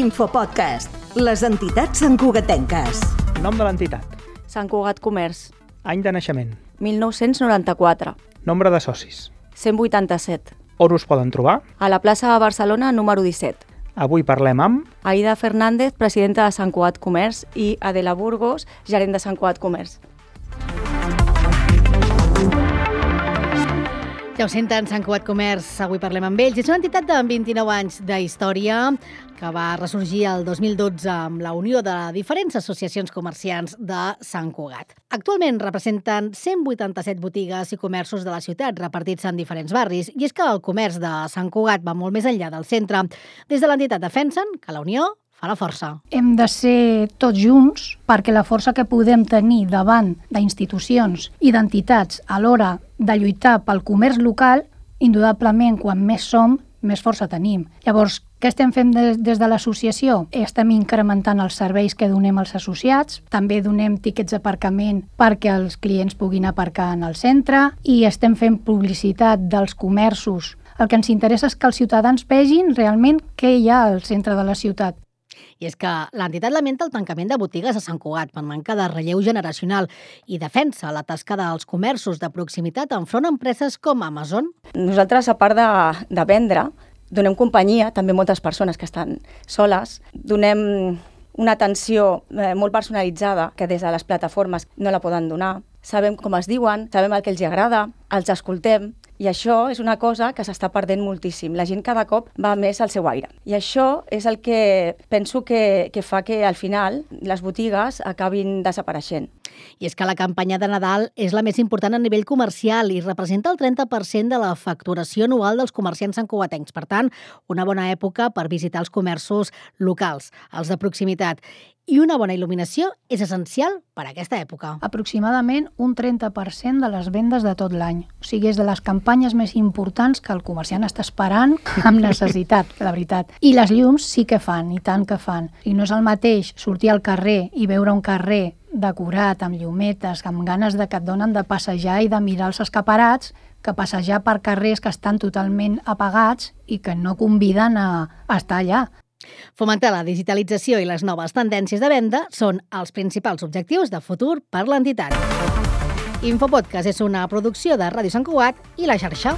Infopodcast, les entitats santcugatenques. Nom de l'entitat. Sant Cugat Comerç, Any de naixement. 1994, Nombre de socis. 187. On us poden trobar? A la plaça de Barcelona, número 17. Avui parlem amb... Aida Fernández, presidenta de Sant Cugat Comerç, i Adela Burgos, gerent de Sant Cugat Comerç. Ja ho senten, Sant Cugat Comerç, avui parlem amb ells. És una entitat de 29 anys d'història que va ressorgir el 2012 amb la unió de diferents associacions comerciants de Sant Cugat. Actualment representen 187 botigues i comerços de la ciutat repartits en diferents barris i és que el comerç de Sant Cugat va molt més enllà del centre. Des de l'entitat defensen que la unió fa la força. Hem de ser tots junts perquè la força que podem tenir davant d'institucions i d'entitats a l'hora de lluitar pel comerç local, indudablement, quan més som, més força tenim. Llavors, què estem fent des, des de l'associació? Estem incrementant els serveis que donem als associats, també donem tiquets d'aparcament perquè els clients puguin aparcar en el centre i estem fent publicitat dels comerços. El que ens interessa és que els ciutadans vegin realment què hi ha al centre de la ciutat. I és que l'entitat lamenta el tancament de botigues a Sant Cugat per manca de relleu generacional i defensa la tasca dels comerços de proximitat enfront a empreses com Amazon. Nosaltres, a part de, de vendre, donem companyia, també moltes persones que estan soles, donem una atenció eh, molt personalitzada que des de les plataformes no la poden donar. Sabem com es diuen, sabem el que els agrada, els escoltem, i això és una cosa que s'està perdent moltíssim. La gent cada cop va més al seu aire. I això és el que penso que, que fa que al final les botigues acabin desapareixent. I és que la campanya de Nadal és la més important a nivell comercial i representa el 30% de la facturació anual dels comerciants sancoatencs. Per tant, una bona època per visitar els comerços locals, els de proximitat. I una bona il·luminació és essencial per a aquesta època. Aproximadament un 30% de les vendes de tot l'any. O sigui, és de les campanyes més importants que el comerciant està esperant amb necessitat, la veritat. I les llums sí que fan, i tant que fan. I no és el mateix sortir al carrer i veure un carrer decorat amb llumetes, amb ganes de que et donen de passejar i de mirar els escaparats, que passejar per carrers que estan totalment apagats i que no conviden a, a estar allà. Fomentar la digitalització i les noves tendències de venda són els principals objectius de futur per l'entitat. Infopodcast és una producció de Ràdio Sant Cugat i la xarxa.